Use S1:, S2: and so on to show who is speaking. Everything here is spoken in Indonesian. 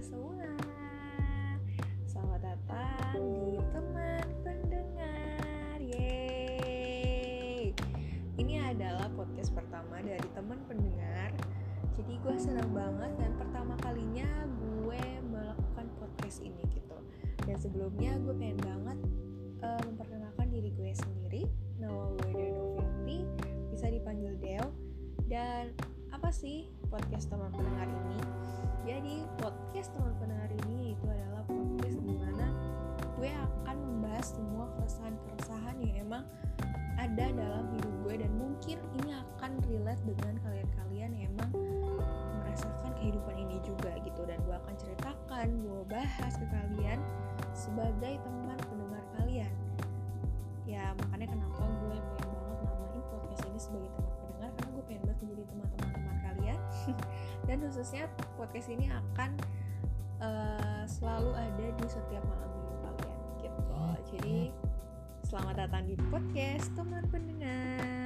S1: semua. Selamat datang di teman pendengar. Yeay. Ini adalah podcast pertama dari teman pendengar. Jadi gue senang banget dan pertama kalinya gue melakukan podcast ini gitu. Dan sebelumnya gue pengen banget uh, memperkenalkan diri gue sendiri. Nama gue Deno Bisa dipanggil Del. Dan apa sih podcast teman pendengar ini? Membahas semua keresahan-keresahan yang emang ada dalam hidup gue. Dan mungkin ini akan relate dengan kalian-kalian yang emang merasakan kehidupan ini juga gitu. Dan gue akan ceritakan gue bahas ke kalian sebagai teman pendengar kalian. Ya makanya kenapa gue pengen banget namain podcast ini sebagai teman pendengar karena gue pengen banget menjadi teman-teman kalian. Dan khususnya podcast ini akan uh, selalu ada di setiap malam datang di podcast teman pendengar.